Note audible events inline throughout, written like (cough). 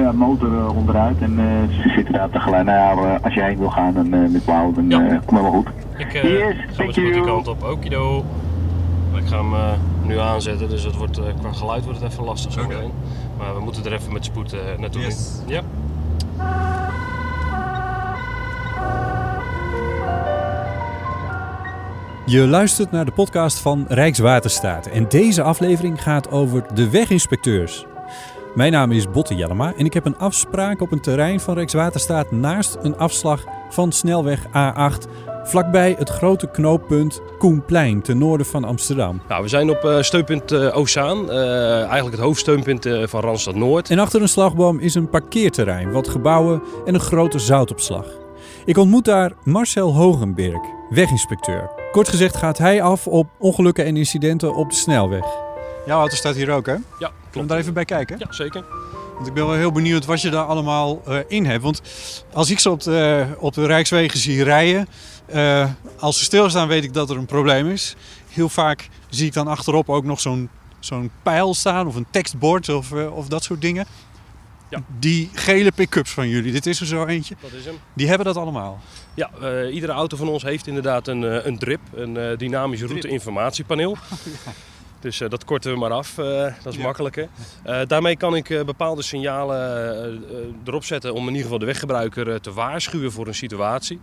ja, motor eh, onderuit en eh, ze zitten daar tegelijk. Nou ja, eh, als jij heen wil gaan dan, eh, met Wauw, dan Ja. kom helemaal goed. Ik eh, Yes, ga thank you. kant op. Okido. Ik ga hem nu aanzetten, dus het wordt, eh, qua geluid wordt het even lastig zo meteen. Maar we moeten er even met spoed eh, naartoe. Yes. Ja. Je luistert naar de podcast van Rijkswaterstaat en deze aflevering gaat over de weginspecteurs. Mijn naam is Botte Jellema en ik heb een afspraak op een terrein van Rijkswaterstaat naast een afslag van snelweg A8 vlakbij het grote knooppunt Koenplein ten noorden van Amsterdam. Nou, we zijn op eh, steunpunt eh Ozaan, eh, eigenlijk het hoofdsteunpunt van Randstad Noord. En achter een slagboom is een parkeerterrein, wat gebouwen en een grote zoutopslag. Ik ontmoet daar Marcel Hogenberg, weginspecteur. Kort gezegd gaat hij af op ongelukken en incidenten op de snelweg. Jouw auto staat hier ook, hè? Ja, Kunnen we klopt. daar even bij kijken? Ja, zeker. Want ik ben wel heel benieuwd wat je daar allemaal eh, in hebt. Want als ik ze op de, op de Rijkswegen zie rijden, eh, als ze stilstaan weet ik dat er een probleem is. Heel vaak zie ik dan achterop ook nog zo'n zo'n pijl staan of een tekstbord of, eh, of dat soort dingen. Ja. Die gele pick-ups van jullie, dit is er zo eentje, Dat is hem. die hebben dat allemaal. Ja, iedere auto van ons heeft inderdaad een, een DRIP, een dynamisch route-informatiepaneel. (laughs) Dus eh, dat korten we maar af, eh, dat is Ja. makkelijker. Eh, daarmee kan ik eh, bepaalde signalen erop zetten om in ieder geval de weggebruiker te waarschuwen voor een situatie.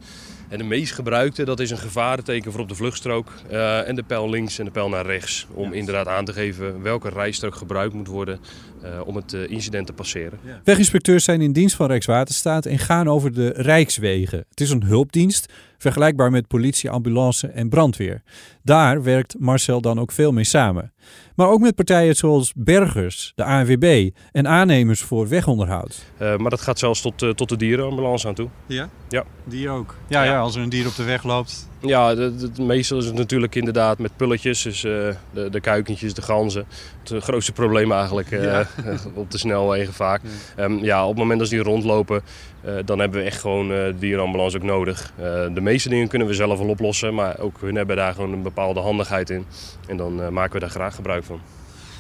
En de meest gebruikte, dat is een gevarenteken voor op de vluchtstrook eh, en de pijl links en de pijl naar rechts. Om inderdaad aan te geven welke rijstrook gebruikt moet worden eh, om het incident te passeren. Weginspecteurs zijn in dienst van Rijkswaterstaat en gaan over de Rijkswegen. Het is een hulpdienst, vergelijkbaar met politie, ambulance en brandweer. Daar werkt Marcel dan ook veel mee samen. Maar ook met partijen zoals bergers, de ANWB en aannemers voor wegonderhoud. Eh, maar dat gaat zelfs tot, eh, tot de dierenambulance aan toe. Ja? Ja. Die ook. Ja, ja. Ja. als er een dier op de weg loopt. Ja, meestal is het natuurlijk inderdaad met pulletjes, dus eh, de, de kuikentjes, de ganzen. Het grootste probleem eigenlijk eh, Ja. (laughs) op de snelwegen vaak. Ehm, ja, op het moment dat die rondlopen, eh, dan hebben we echt gewoon eh de dierenambulance ook nodig. Eh, de meeste dingen kunnen we zelf wel oplossen, maar ook hun hebben daar gewoon een bepaalde handigheid in. En dan eh, maken we daar graag gebruik van.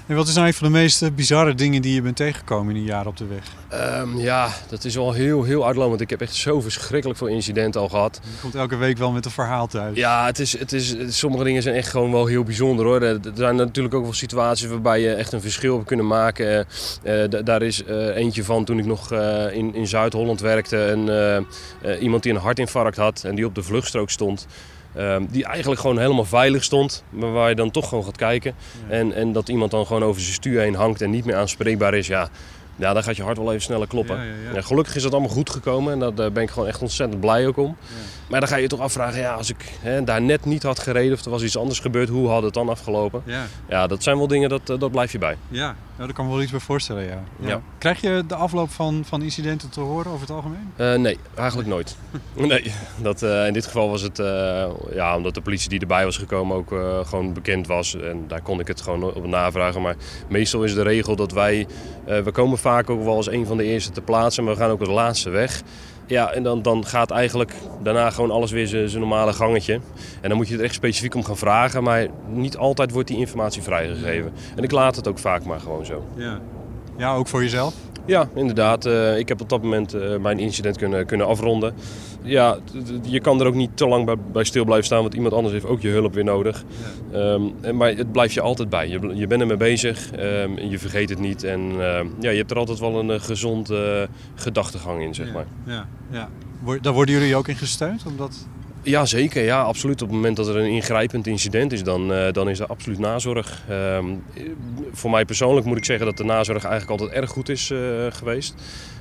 En wat is nou een van de meest bizarre dingen die je bent tegengekomen in een jaar op de weg? Ehm, ja, dat is wel heel, heel uitlopend. Ik heb echt zo verschrikkelijk veel incidenten al gehad. Je komt elke week wel met een verhaal thuis. Ja, het is, het is, sommige dingen zijn echt gewoon wel heel bijzonder hoor. Er zijn natuurlijk ook wel situaties waarbij je echt een verschil hebt kunnen maken. Eh, eh, da- daar is eentje van toen ik nog in, in Zuid-Holland werkte. En, iemand die een hartinfarct had en die op de vluchtstrook stond. Ehm, die eigenlijk gewoon helemaal veilig stond, maar waar je dan toch gewoon gaat kijken. En, en dat iemand dan gewoon over zijn stuur heen hangt en niet meer aanspreekbaar is. Ja, ja, dan gaat je hart wel even sneller kloppen. Ja, ja, gelukkig is dat allemaal goed gekomen en daar ben ik gewoon echt ontzettend blij ook om. Maar dan ga je je toch afvragen, ja, als ik hè, daar net niet had gereden of er was iets anders gebeurd, hoe had het dan afgelopen? Ja, Ja, dat zijn wel dingen, dat, eh, dat blijf je bij. ja. Ja daar kan me wel iets bij voorstellen, ja. Ja. Krijg je de afloop van, van incidenten te horen over het algemeen? Eh, nee, eigenlijk nooit. (laughs) Nee, dat, eh, in dit geval was het, eh, ja, omdat de politie die erbij was gekomen ook eh, gewoon bekend was. En daar kon ik het gewoon op navragen. Maar meestal is de regel dat wij, eh, we komen vaak ook wel als een van de eerste te plaatsen, maar we gaan ook als laatste weg. Ja, en dan, dan gaat eigenlijk daarna gewoon alles weer zijn normale gangetje. En dan moet je er echt specifiek om gaan vragen, maar niet altijd wordt die informatie vrijgegeven. En ik laat het ook vaak maar gewoon zo. Ja. Ja, ook voor jezelf? Ja, inderdaad. Eh, ik heb op dat moment eh, mijn incident kunnen, kunnen afronden. Ja, je kan er ook niet te lang bij, bij stil blijven staan, want iemand anders heeft ook je hulp weer nodig. Ehm, en- maar het blijft je altijd bij. Je, je bent ermee bezig ehm, en je vergeet het niet. En ehm, ja, je hebt er altijd wel een eh, gezond eh, gedachtegang in, zeg maar. Ja, ja. Daar worden jullie ook in gesteund? Omdat... Ja, zeker. Ja, absoluut. Op het moment dat er een ingrijpend incident is, dan, eh, dan is er absoluut nazorg. Ehm, voor mij persoonlijk moet ik zeggen dat de nazorg eigenlijk altijd erg goed is eh, geweest.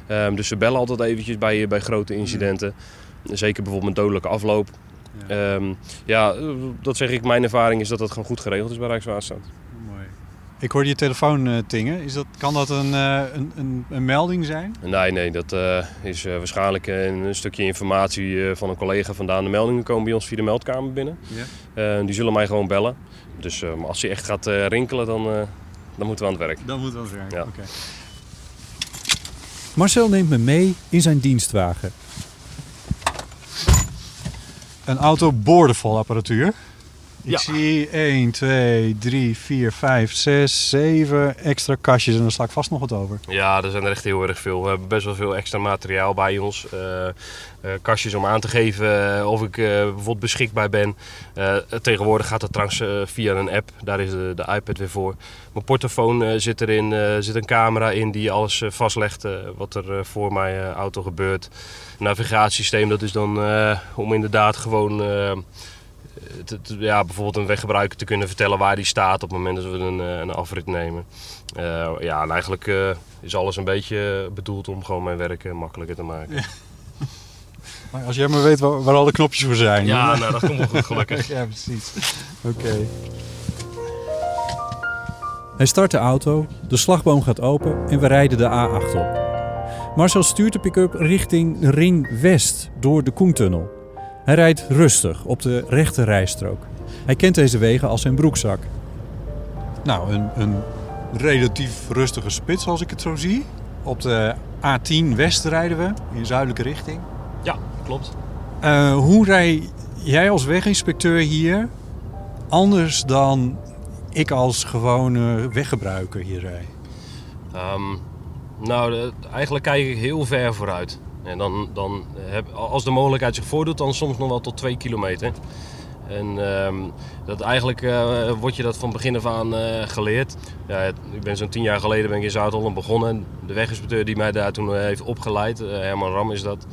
Ehm, dus ze bellen altijd eventjes bij, bij grote incidenten. Zeker bijvoorbeeld met dodelijke afloop. Ja. Ehm, ja, eh, dat zeg ik. Mijn ervaring is dat dat gewoon goed geregeld is bij Rijkswaterstaat. Ik hoorde je telefoon eh, tingen. Is dat, kan dat een, eh, een, een, een melding zijn? Nee, nee, dat eh, is waarschijnlijk een, stukje informatie van een collega vandaan. De meldingen komen bij ons via de meldkamer binnen. Ja. Die zullen mij gewoon bellen. Dus als hij echt gaat rinkelen, dan, dan moeten we aan het werk. Dat moet wel zijn. Ja. Oké. Marcel neemt me mee in zijn dienstwagen. Een auto boordevol apparatuur. Ik Ja. zie 1, 2, 3, 4, 5, 6, 7 extra kastjes en dan sla ik vast nog wat over. Ja, er zijn er echt heel erg veel. We hebben best wel veel extra materiaal bij ons. Eh, eh, kastjes om aan te geven eh, of ik eh, bijvoorbeeld beschikbaar ben. Tegenwoordig gaat dat trouwens via een app. Daar is de, de iPad weer voor. Mijn portofoon zit erin. Er zit een camera in die alles vastlegt wat er voor mijn auto gebeurt. Navigatiesysteem, dat is dan om inderdaad gewoon... te- te- ja, bijvoorbeeld een weggebruiker te kunnen vertellen waar die staat op het moment dat we een, eh, een afrit nemen. Eh, ja, en eigenlijk eh, is alles een beetje bedoeld om gewoon mijn werk makkelijker te maken. (laughs) Maar als jij maar weet waar, waar alle knopjes voor zijn. Ja, dan- nou, dat komt wel goed gelukkig. (laughs) ja precies. Oké. Hij start de auto, de slagboom gaat open en we rijden de A8 op. Marcel stuurt de pick-up richting Ring West door de Koentunnel. Hij rijdt rustig op de rechte rijstrook. Hij kent deze wegen als zijn broekzak. Nou, een, een relatief rustige spits als ik het zo zie. Op de A10 West rijden we, in zuidelijke richting. Ja, klopt. Eh, hoe rij jij als weginspecteur hier anders dan ik als gewone weggebruiker hier rij? Ehm, nou, de- eigenlijk kijk ik heel ver vooruit. En dan, dan heb, als de mogelijkheid zich voordoet, dan soms nog wel tot twee kilometer. En ehm, dat eigenlijk eh, wordt je dat van begin af aan eh, geleerd. Ja, ik ben zo'n tien jaar geleden ben ik in Zuid-Holland begonnen. De weginspecteur die mij daar toen eh, heeft opgeleid, eh, Herman Ram is dat,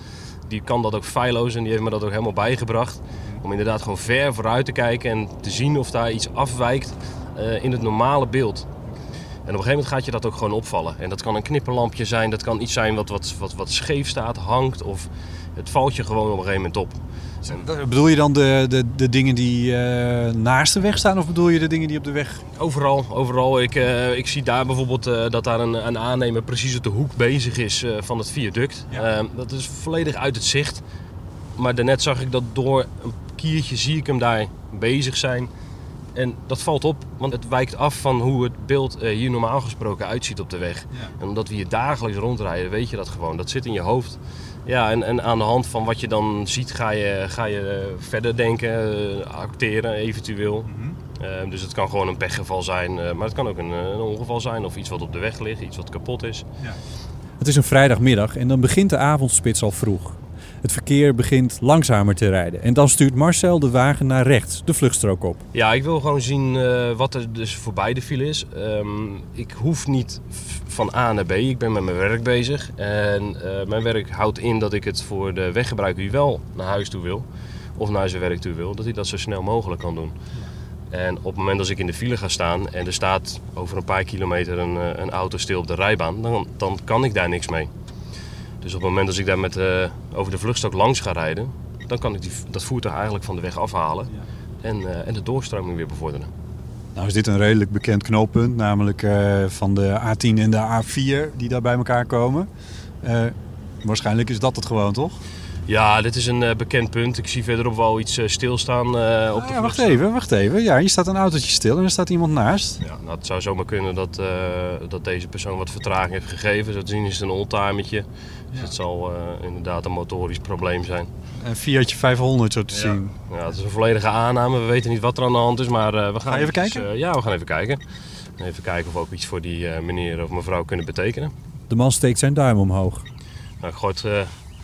die kan dat ook feilloos en die heeft me dat ook helemaal bijgebracht. Om inderdaad gewoon ver vooruit te kijken en te zien of daar iets afwijkt eh, in het normale beeld. En op een gegeven moment gaat je dat ook gewoon opvallen. En dat kan een knipperlampje zijn, dat kan iets zijn wat, wat, wat, wat scheef staat, hangt of het valt je gewoon op een gegeven moment op. Bedoel je dan de, de, de dingen die eh, naast de weg staan of bedoel je de dingen die op de weg... Overal, overal. Ik, eh, ik zie daar bijvoorbeeld eh, dat daar een, een aannemer precies op de hoek bezig is van het viaduct. Ja. Eh, dat is volledig uit het zicht. Maar daarnet zag ik dat door een kiertje zie ik hem daar bezig zijn. En dat valt op, want het wijkt af van hoe het beeld eh, hier normaal gesproken uitziet op de weg. En omdat we hier dagelijks rondrijden, weet je dat gewoon. Dat zit in je hoofd. Ja, en, en aan de hand van wat je dan ziet, ga je, ga je eh, verder denken, eh, acteren eventueel. Eh, dus het kan gewoon een pechgeval zijn, eh, maar het kan ook een, een ongeval zijn of iets wat op de weg ligt, iets wat kapot is. Het is een vrijdagmiddag en dan begint de avondspits al vroeg. Het verkeer begint langzamer te rijden en dan stuurt Marcel de wagen naar rechts, de vluchtstrook op. Ja, ik wil gewoon zien eh, wat er dus voorbij de file is. Ehm, ik hoef niet van A naar B. Ik ben met mijn werk bezig. En eh, mijn werk houdt in dat ik het voor de weggebruiker die wel naar huis toe wil, of naar zijn werk toe wil, dat hij dat zo snel mogelijk kan doen. En op het moment dat ik in de file ga staan en er staat over een paar kilometer een, eh, een auto stil op de rijbaan, dan, dan kan ik daar niks mee. Dus op het moment dat ik daar met, eh, over de vluchtstok langs ga rijden, dan kan ik die, dat voertuig eigenlijk van de weg afhalen en, eh, en de doorstroming weer bevorderen. Nou is dit een redelijk bekend knooppunt, namelijk eh, van de A10 en de A4 die daar bij elkaar komen. Eh, waarschijnlijk is dat het gewoon, toch? Ja, dit is een eh, bekend punt. Ik zie verderop wel iets eh, stilstaan eh, op de ja, wacht even, wacht even. Ja, hier staat een autootje stil en er staat iemand naast. Ja, nou, het zou zomaar kunnen dat, eh, dat deze persoon wat vertraging heeft gegeven. Zo te zien is het een oldtimertje. Dus het zal eh, inderdaad een motorisch probleem zijn. Een Fiatje 500 zo te zien. Ja, het is een volledige aanname. We weten niet wat er aan de hand is, maar eh, we gaan Ga je even kijken? ja, we gaan even kijken. Even kijken of we ook iets voor die eh, meneer of mevrouw kunnen betekenen. De man steekt zijn duim omhoog. Nou, ik gooi het eh,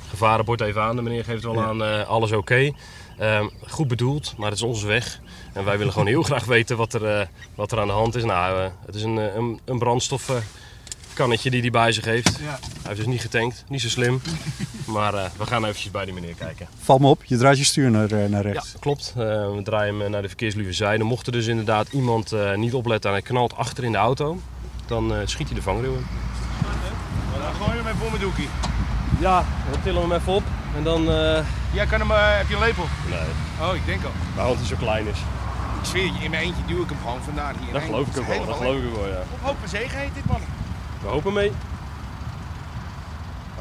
gevarenbord even aan. De meneer geeft wel aan eh, alles oké. Ehm, goed bedoeld, maar het is onze weg. En wij willen gewoon heel (laughs) graag weten wat er, eh, wat er aan de hand is. Nou, eh, het is een, een, een brandstofkannetje die hij bij zich heeft. Ja. Hij heeft dus niet getankt, niet zo slim. (laughs) maar eh, we gaan eventjes bij die meneer kijken. Valt me op, je draait je stuur naar, naar Ja, rechts. klopt. Eh, we draaien hem naar de verkeersluwe zijde. Mocht er dus inderdaad iemand eh, niet opletten en hij knalt achter in de auto, dan eh, schiet hij de vangrail in. Dan gooi je hem even om mijn doekie. Ja, we tillen hem even op en dan... eh, Jij kan hem, eh, heb je een lepel? nee, Oh, ik denk al. maar want hij zo klein is. Ik zweer je, in mijn eentje duw ik hem gewoon vandaar hier. Dat geloof ik ook wel, dat geloof ik wel, ja. Op hoop zegen heet dit man. We hopen mee. Ik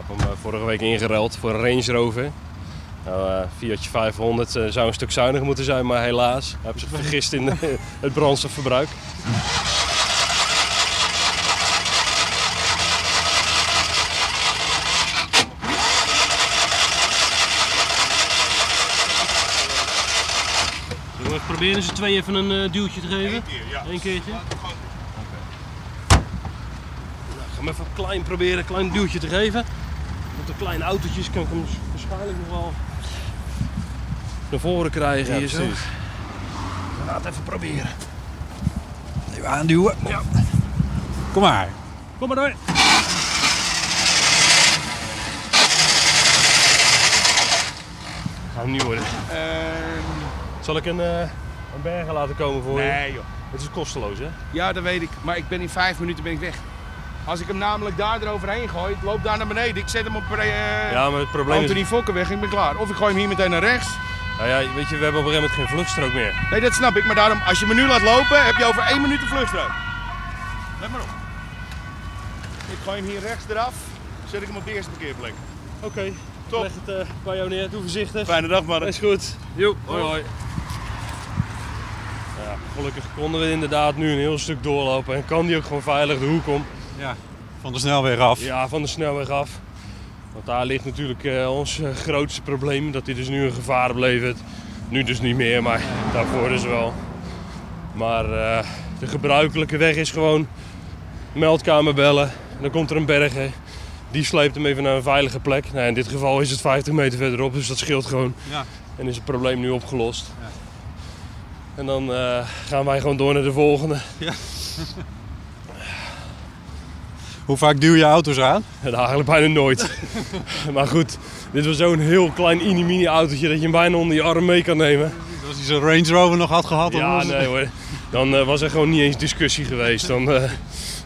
heb hem eh, vorige week ingeruild voor een Range Rover. Nou, Fiatje 500 eh, zou een stuk zuiniger moeten zijn, maar helaas. Hij heeft zich (laughs) vergist in het brandstofverbruik. Zullen we even Proberen ze twee even een eh, duwtje te geven? Eén keer, ja. Eén keertje? Laat Nou, ik ga hem even klein proberen, een klein duwtje te geven. Met de kleine autootjes kan ik hem waarschijnlijk nog wel naar voren krijgen hier zo. gaan het even proberen. Even aanduwen. Ja. Kom maar. Kom maar door. Gaan we niet worden. Ehm, Zal ik een, eh, een bergen laten komen voor je? nee joh. Het is kosteloos hè? Ja, dat weet ik. Maar ik ben in vijf minuten ben ik weg. Als ik hem namelijk daar eroverheen gooi, loop daar naar beneden. Ik zet hem op eh Ja, maar het probleem is... Anthony Fokkenweg en ik ben klaar. Of ik gooi hem hier meteen naar rechts. Nou ja, weet je, we hebben op een gegeven moment geen vluchtstrook meer. Nee, dat snap ik. Maar daarom, als je me nu laat lopen, heb je over één minuut de vluchtstrook. Let maar op. Ik gooi hem hier rechts eraf. Zet ik hem op de eerste parkeerplek. Oké, Top. leg het eh, bij jou neer. Doe voorzichtig. Fijne dag, man. Is goed. Jo, hoi hoi. Ja, gelukkig konden we inderdaad nu een heel stuk doorlopen en kan die ook gewoon veilig de hoek om. Ja, van de snelweg af. Ja, van de snelweg af. Want daar ligt natuurlijk eh, ons eh, grootste probleem, dat hij dus nu een gevaar oplevert. Nu dus niet meer, maar daarvoor dus wel. Maar eh, de gebruikelijke weg is gewoon meldkamer bellen. En dan komt er een berger. Die sleept hem even naar een veilige plek. Nou, in dit geval is het 50 meter verderop, dus dat scheelt gewoon. Ja. En is het probleem nu opgelost. En dan eh, gaan wij gewoon door naar de volgende. Hoe vaak duw je auto's aan? En eigenlijk bijna nooit. (laughs) maar goed, dit was zo'n heel klein mini autootje dat je hem bijna onder je arm mee kan nemen. Als hij zijn Range Rover nog had gehad. dan Ja, was nee hoor. Dan eh, was er gewoon niet eens discussie geweest. Dan eh,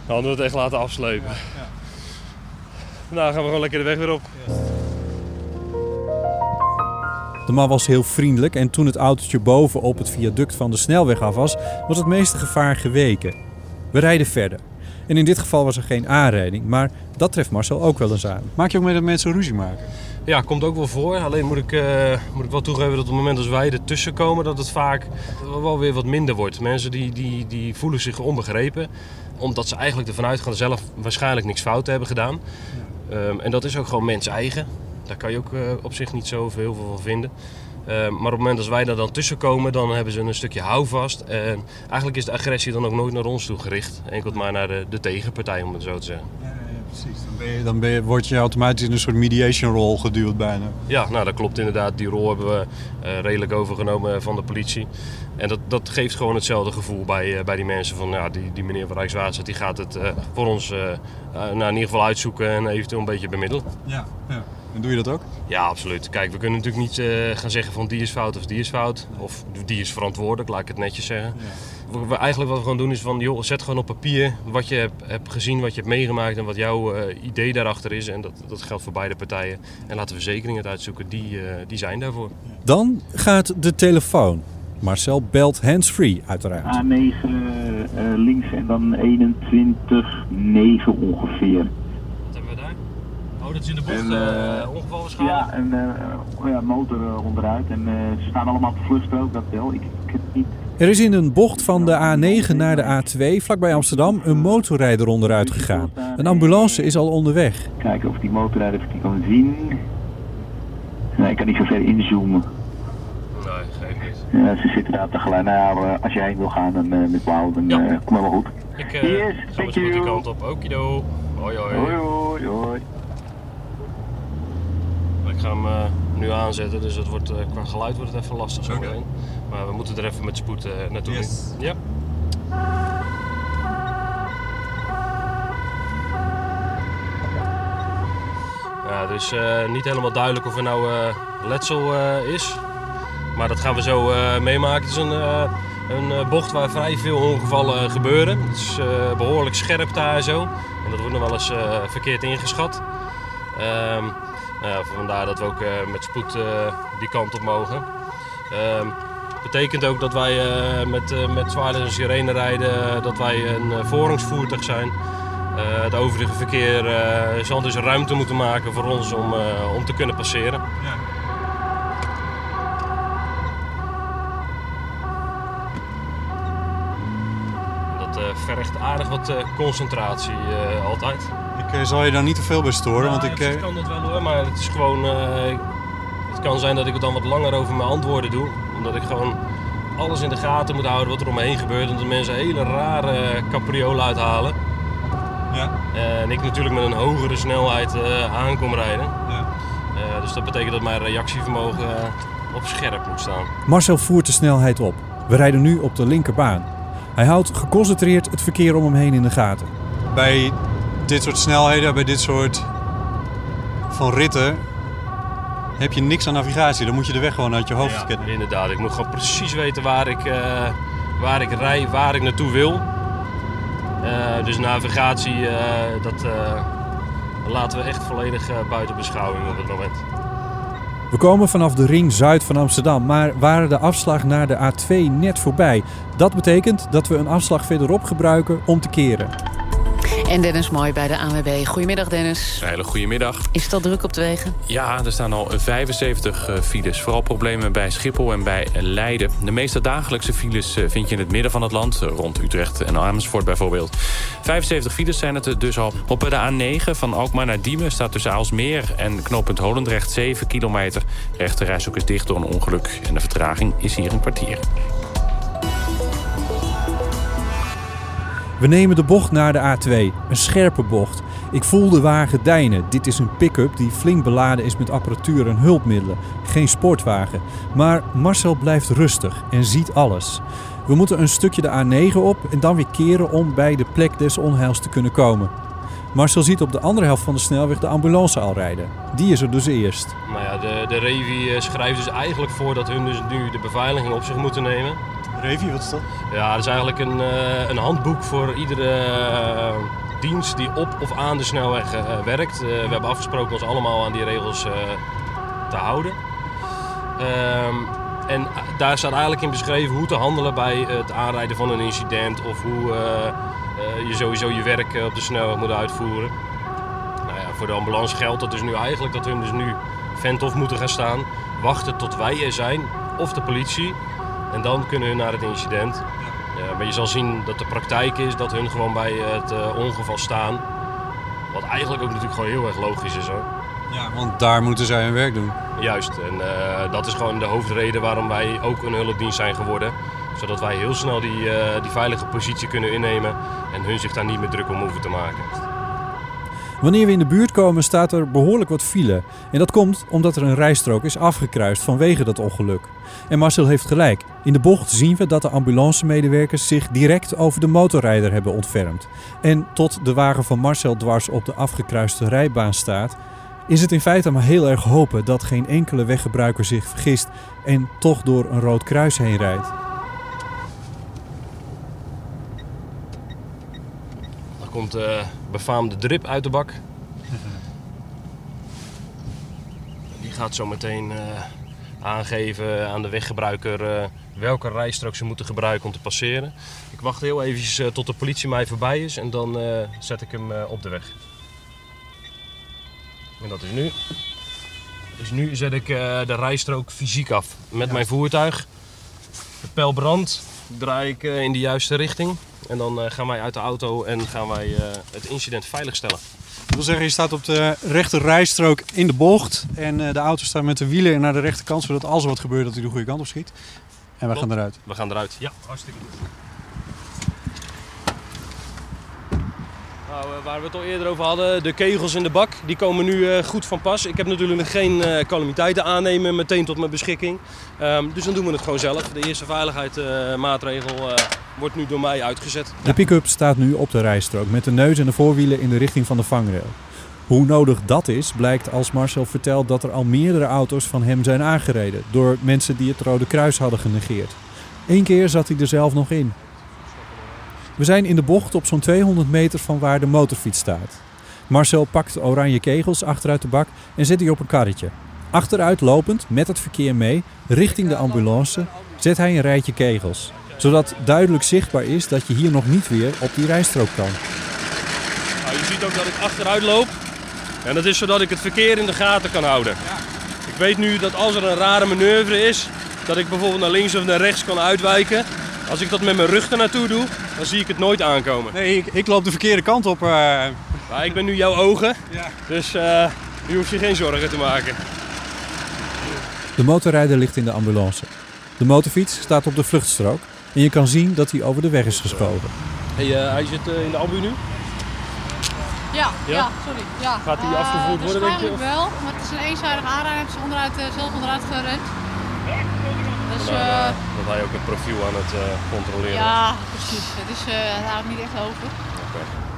hadden we het echt laten afslepen. Nou, gaan we gewoon lekker de weg weer op. De man was heel vriendelijk en toen het autootje boven op het viaduct van de snelweg af was, was het meeste gevaar geweken. We rijden verder. En in dit geval was er geen aanrijding, maar dat treft Marcel ook wel eens aan. Maak je ook mee dat mensen ruzie maken? Ja, komt ook wel voor. Alleen moet ik, eh, moet ik wel toegeven dat op het moment dat wij ertussen komen, dat het vaak wel weer wat minder wordt. Mensen die, die, die voelen zich onbegrepen, omdat ze eigenlijk ervan uitgaan zelf waarschijnlijk niks fout hebben gedaan. Ehm, en dat is ook gewoon mens eigen. Daar kan je ook eh, op zich niet zo heel veel van vinden. Ehm, maar op het moment dat wij daar dan tussen komen, dan hebben ze een stukje houvast. En eigenlijk is de agressie dan ook nooit naar ons toe gericht. Enkel maar naar de, de tegenpartij, om het zo te zeggen. Ja, precies. Dan, ben je, dan ben je, word je automatisch in een soort mediation rol geduwd bijna. Ja, nou dat klopt inderdaad. Die rol hebben we eh, redelijk overgenomen van de politie. En dat, dat geeft gewoon hetzelfde gevoel bij, eh, bij die mensen van ja, die, die meneer van Rijkswaterstaat die gaat het eh, voor ons eh, eh, nou, in ieder geval uitzoeken en eventueel een beetje bemiddelen. Ja. ja. En doe je dat ook? Ja, absoluut. Kijk, we kunnen natuurlijk niet eh, gaan zeggen van die is fout of die is fout. Of die is verantwoordelijk, laat ik het netjes zeggen. We, we- eigenlijk wat we gewoon doen is van, joh, zet gewoon op papier wat je hebt, hebt gezien, wat je hebt meegemaakt en wat jouw eh, idee daarachter is. En dat, dat geldt voor beide partijen. En laten we verzekeringen het uitzoeken, die, eh, die zijn daarvoor. Dan gaat de telefoon. Marcel belt hands-free uiteraard. A9 eh, links en dan 21, 9 ongeveer. Wat hebben we daar? Oh, dat is in de bocht, En, eh, uh. Ja, en eh, ja, motor onderuit. En eh, ze staan allemaal op de vluchtstrook, dat wel. Ik, ik heb niet. Er is in een bocht van de A9 naar de A2, vlakbij Amsterdam, een motorrijder onderuit gegaan. Een ambulance is al onderweg. Kijken of die motorrijder of die kan zien. Nee, ik kan niet zo ver inzoomen. Nee, geef niet. Ja, ze zitten daar tegelijk. Nou ja, eh, als heen wil gaan dan, eh, met Wauw, dan Ja. eh, kom helemaal goed. Ik uh, Yes, ga you. kant op. Okido. Hoi hoi. Hoi hoi hoi. Ik ga hem eh, nu aanzetten, dus het wordt, eh, qua geluid wordt het even lastig zo. Maar we moeten er even met spoed eh, naartoe. Yes. Ja. Ja, is eh, niet helemaal duidelijk of er nou letsel is. Maar dat gaan we zo meemaken. Het is een, een bocht waar vrij veel ongevallen gebeuren. Het is eh, behoorlijk scherp daar zo. En dat wordt nog wel eens verkeerd ingeschat. Ehm, vandaar dat we ook eh, met spoed eh, die kant op mogen. Ehm betekent ook dat wij eh, met, met zwaarder en sirene rijden, dat wij een voorrangsvoertuig zijn. Het overige verkeer zal dus ruimte moeten maken voor ons om, om te kunnen passeren. Dat eh, vergt aardig wat concentratie altijd. Ik eh, zal je daar niet te veel bij storen, want ik... zich eh, kan dat wel hoor, maar het is gewoon. eh, het kan zijn dat ik het dan wat langer over mijn antwoorden doe. Omdat ik gewoon alles in de gaten moet houden wat er omheen gebeurt. Omdat mensen hele rare capriolen uithalen. Ja. En ik natuurlijk met een hogere snelheid eh, aankom rijden. Ja. Eh, dus dat betekent dat mijn reactievermogen op scherp moet staan. Marcel voert de snelheid op. We rijden nu op de linkerbaan. Hij houdt geconcentreerd het verkeer om hem heen in de gaten. Bij dit soort snelheden, bij dit soort van ritten, heb je niks aan navigatie. Dan moet je de weg gewoon uit je hoofd Ja, kennen. inderdaad. Ik moet gewoon precies weten waar ik, eh, waar ik rij, waar ik naartoe wil. Eh, dus navigatie, eh, dat eh, laten we echt volledig eh, buiten beschouwing op het moment. We komen vanaf de ring zuid van Amsterdam, maar waren de afslag naar de A2 net voorbij. Dat betekent dat we een afslag verderop gebruiken om te keren. En Dennis Mooi bij de ANWB. Goedemiddag Dennis. Een hele goede middag. Is het al druk op de wegen? Ja, er staan al 75 eh, files. Vooral problemen bij Schiphol en bij Leiden. De meeste dagelijkse files eh, vind je in het midden van het land. eh, Rond Utrecht en Amersfoort bijvoorbeeld. 75 files zijn het er dus al. Op de A9 van Alkmaar naar Diemen staat tussen Aalsmeer en knooppunt Holendrecht 7 kilometer. De rechterreis ook is dicht door een ongeluk. En de vertraging is hier een kwartier. We nemen de bocht naar de A2, een scherpe bocht. Ik voel de wagen deinen. Dit is een pick-up die flink beladen is met apparatuur en hulpmiddelen. Geen sportwagen. Maar Marcel blijft rustig en ziet alles. We moeten een stukje de A9 op en dan weer keren om bij de plek des onheils te kunnen komen. Marcel ziet op de andere helft van de snelweg de ambulance al rijden. Die is er dus eerst. Ja, de, de Revi eh, schrijft dus eigenlijk voor dat hun dus nu de beveiliging op zich moeten nemen. Revi, wat is dat? Ja, dat is eigenlijk een, eh, een handboek voor iedere eh, dienst die op of aan de snelweg eh, werkt. We hebben afgesproken ons allemaal aan die regels te houden. Ehm, en daar staat eigenlijk in beschreven hoe te handelen bij het aanrijden van een incident of hoe je sowieso je werk op de snelweg moet uitvoeren. Nou ja, voor de ambulance geldt dat dus nu eigenlijk dat hun dus nu vent-off moeten gaan staan, wachten tot wij er zijn of de politie. En dan kunnen hun naar het incident. Ja, maar je zal zien dat de praktijk is dat hun gewoon bij het eh, ongeval staan. Wat eigenlijk ook natuurlijk gewoon heel erg logisch is hoor. Ja, want daar moeten zij hun werk doen. Juist, en eh, dat is gewoon de hoofdreden waarom wij ook een hulpdienst zijn geworden. Zodat wij heel snel die, eh, die veilige positie kunnen innemen en hun zich daar niet meer druk om hoeven te maken. Wanneer we in de buurt komen staat er behoorlijk wat file. En dat komt omdat er een rijstrook is afgekruist vanwege dat ongeluk. En Marcel heeft gelijk. In de bocht zien we dat de ambulancemedewerkers zich direct over de motorrijder hebben ontfermd. En tot de wagen van Marcel dwars op de afgekruiste rijbaan staat, is het in feite maar heel erg hopen dat geen enkele weggebruiker zich vergist en toch door een rood kruis heen rijdt. Komt de befaamde drip uit de bak. (laughs) Die gaat zo meteen eh, aangeven aan de weggebruiker eh, welke rijstrook ze moeten gebruiken om te passeren. Ik wacht heel eventjes eh, tot de politie mij voorbij is en dan eh, zet ik hem eh, op de weg. En dat is nu. Dus nu zet ik eh, de rijstrook fysiek af met mijn voertuig. De pijl brandt, draai ik in de juiste richting. En dan eh, gaan wij uit de auto en gaan wij eh, het incident veiligstellen. Dat wil zeggen, je staat op de rechter rijstrook in de bocht. En eh, de auto staat met de wielen naar de rechterkant, zodat als er wat gebeurt, dat hij de goede kant op schiet. En we gaan eruit. We gaan eruit. Ja, hartstikke goed. Nou, eh, waar we het al eerder over hadden, de kegels in de bak, die komen nu eh, goed van pas. Ik heb natuurlijk geen eh, calamiteiten aannemen meteen tot mijn beschikking. Ehm, dus dan doen we het gewoon zelf. De eerste veiligheidsmaatregel wordt nu door mij uitgezet. De pick-up staat nu op de rijstrook met de neus en de voorwielen in de richting van de vangrail. Hoe nodig dat is, blijkt als Marcel vertelt dat er al meerdere auto's van hem zijn aangereden door mensen die het Rode Kruis hadden genegeerd. Eén keer zat hij er zelf nog in. We zijn in de bocht op zo'n 200 meter van waar de motorfiets staat. Marcel pakt oranje kegels achteruit de bak en zet die op een karretje. Achteruit lopend, met het verkeer mee, richting de ambulance, zet hij een rijtje kegels. Zodat duidelijk zichtbaar is dat je hier nog niet weer op die rijstrook kan. Nou, je ziet ook dat ik achteruit loop. En dat is zodat ik het verkeer in de gaten kan houden. Ik weet nu dat als er een rare manoeuvre is, dat ik bijvoorbeeld naar links of naar rechts kan uitwijken. Als ik dat met mijn rug er naartoe doe, dan zie ik het nooit aankomen. Nee, ik, ik loop de verkeerde kant op. eh. Maar ik ben nu jouw ogen, Ja. dus eh, je hoeft je geen zorgen te maken. De motorrijder ligt in de ambulance. De motorfiets staat op de vluchtstrook en je kan zien dat hij over de weg is geschoven. Hey, eh, hij zit in de ambu nu? Ja, Ja? ja? sorry. Ja. Gaat Eh, afgevoerd worden, denk je, Waarschijnlijk wel, maar het is een eenzijdige aanrijding. Hij heeft onderuit, zelf onderuit gerend. Dus eh, eh, dat hij ook het profiel aan het eh, controleren ja, precies. Het is, eh, het houdt niet echt over.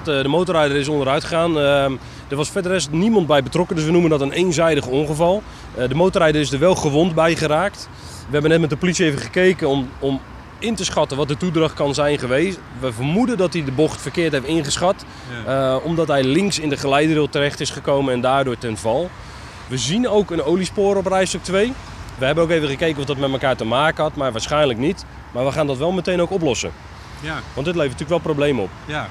De, de motorrijder is onderuit gegaan. Ehm, er was verder rest niemand bij betrokken, dus we noemen dat een eenzijdig ongeval. Eh, de motorrijder is er wel gewond bij geraakt. We hebben net met de politie even gekeken om, om in te schatten wat de toedracht kan zijn geweest. We vermoeden dat hij de bocht verkeerd heeft ingeschat, eh, omdat hij links in de geleiderail terecht is gekomen en daardoor ten val. We zien ook een oliespoor op rijstuk 2. We hebben ook even gekeken of dat met elkaar te maken had, maar waarschijnlijk niet. Maar we gaan dat wel meteen ook oplossen. Ja. Want dit levert natuurlijk wel problemen op. Ja.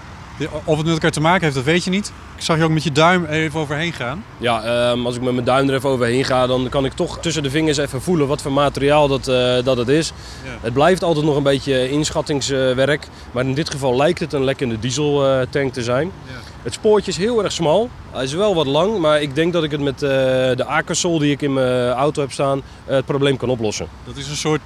Of het met elkaar te maken heeft, dat weet je niet. Ik zag je ook met je duim even overheen gaan. Ja, ehm, als ik met mijn duim er even overheen ga, dan kan ik toch tussen de vingers even voelen wat voor materiaal dat, eh, dat het is. Ja. Het blijft altijd nog een beetje inschattingswerk, maar in dit geval lijkt het een lekkende dieseltank te zijn. Ja. Het spoortje is heel erg smal. Hij is wel wat lang, maar ik denk dat ik het met eh, de Akersol die ik in mijn auto heb staan, eh, het probleem kan oplossen. Dat is een soort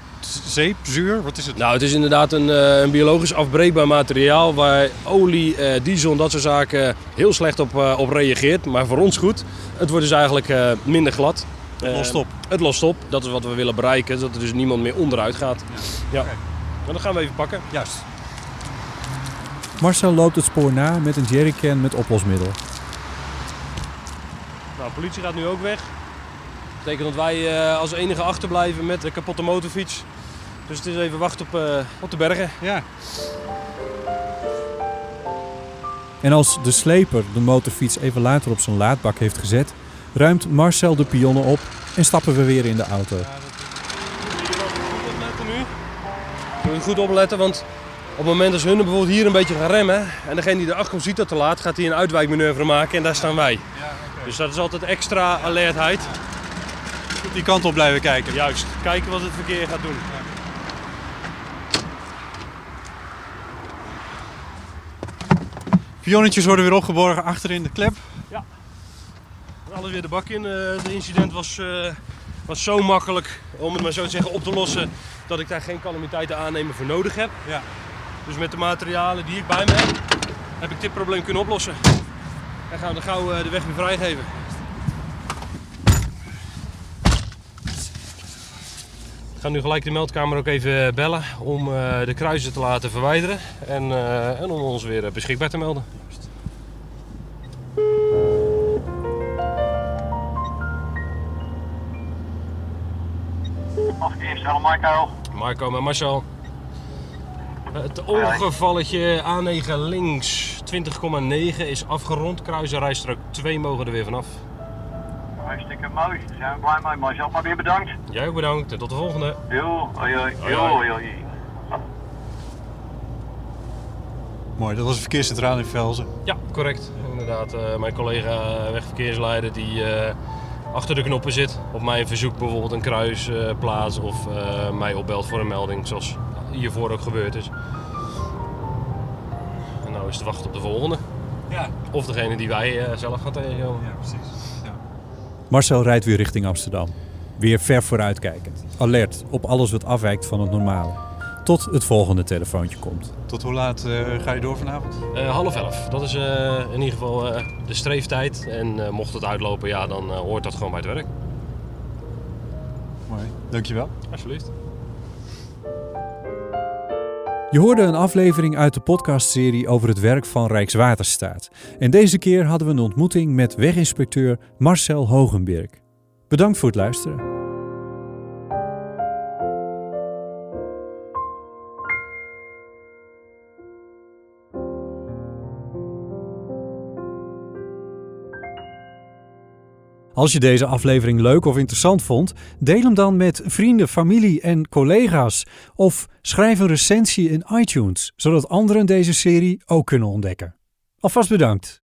zeep, zuur, wat is het? Nou, het is inderdaad een, eh, een biologisch afbreekbaar materiaal waar olie, diesel en dat soort zaken heel slecht op, op reageert. Maar voor ons goed. Het wordt dus eigenlijk minder glad. Het lost op. Het lost op. Dat is wat we willen bereiken. Dat er dus niemand meer onderuit gaat. Ja. Nou, dat gaan we even pakken. Juist. Marcel loopt het spoor na met een jerrycan met oplosmiddel. Nou, de politie gaat nu ook weg. Dat betekent dat wij eh, als enige achterblijven met de kapotte motorfiets. Dus het is even wachten op, eh, op de bergen. Ja. En als de sleper de motorfiets even later op zijn laadbak heeft gezet, ruimt Marcel de pionnen op en stappen we weer in de auto. Goed opletten nu. Je moet goed opletten, want op het moment dat hun bijvoorbeeld hier een beetje gaan remmen en degene die erachter komt ziet dat te laat, gaat hij een uitwijkmanoeuvre maken en daar staan wij. Dus dat is altijd extra alertheid. Die kant op blijven kijken. Juist, kijken wat het verkeer gaat doen. Pionnetjes worden weer opgeborgen achterin de klep. Alles weer de bak in. Het incident was, eh, was zo makkelijk, om het maar zo te zeggen, op te lossen dat ik daar geen calamiteiten aannemen voor nodig heb. Ja. Dus met de materialen die ik bij me heb, heb ik dit probleem kunnen oplossen. En gaan we dan gauw eh, de weg weer vrijgeven. Ik ga nu gelijk de meldkamer ook even bellen om eh, de kruisen te laten verwijderen en, eh, en om ons weer eh, beschikbaar te melden. Marco. Marco en Marcel. Het ongevalletje A9 links 20,9 is afgerond. Kruis en rijstrook 2 mogen er weer vanaf. Hartstikke mooi. Daar zijn we blij mee. Marcel, maar weer bedankt. Jij ook bedankt en tot de volgende. Jo, hoi hoi. Hoi, Jo, hoi. hoi hoi. Mooi, dat was de verkeerscentrale in Velzen. Ja, correct. Inderdaad, eh, mijn collega wegverkeersleider die eh, achter de knoppen zit. Op mijn verzoek bijvoorbeeld een kruis eh, plaats of eh, mij opbelt voor een melding zoals hiervoor ook gebeurd is. En nou is het wachten op de volgende. Ja. Of degene die wij eh, zelf gaan tegenkomen. Ja, precies. Ja. Marcel rijdt weer richting Amsterdam. Weer ver vooruitkijkend. Alert op alles wat afwijkt van het normale. Tot het volgende telefoontje komt. Tot hoe laat eh, ga je door vanavond? Eh, half elf, dat is eh, in ieder geval eh, de streeftijd. En eh, mocht het uitlopen, ja, dan eh, hoort dat gewoon bij het werk. Mooi, dankjewel. Alsjeblieft. Je hoorde een aflevering uit de podcastserie over het werk van Rijkswaterstaat. En deze keer hadden we een ontmoeting met weginspecteur Marcel Hogenberg. Bedankt voor het luisteren. Als je deze aflevering leuk of interessant vond, deel hem dan met vrienden, familie en collega's. Of schrijf een recensie in iTunes, zodat anderen deze serie ook kunnen ontdekken. Alvast bedankt.